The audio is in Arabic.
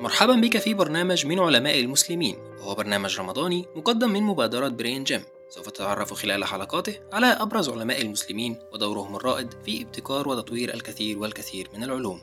مرحبا بك في برنامج من علماء المسلمين وهو برنامج رمضاني مقدم من مبادرة برين جيم. سوف تتعرف خلال حلقاته على أبرز علماء المسلمين ودورهم الرائد في ابتكار وتطوير الكثير والكثير من العلوم.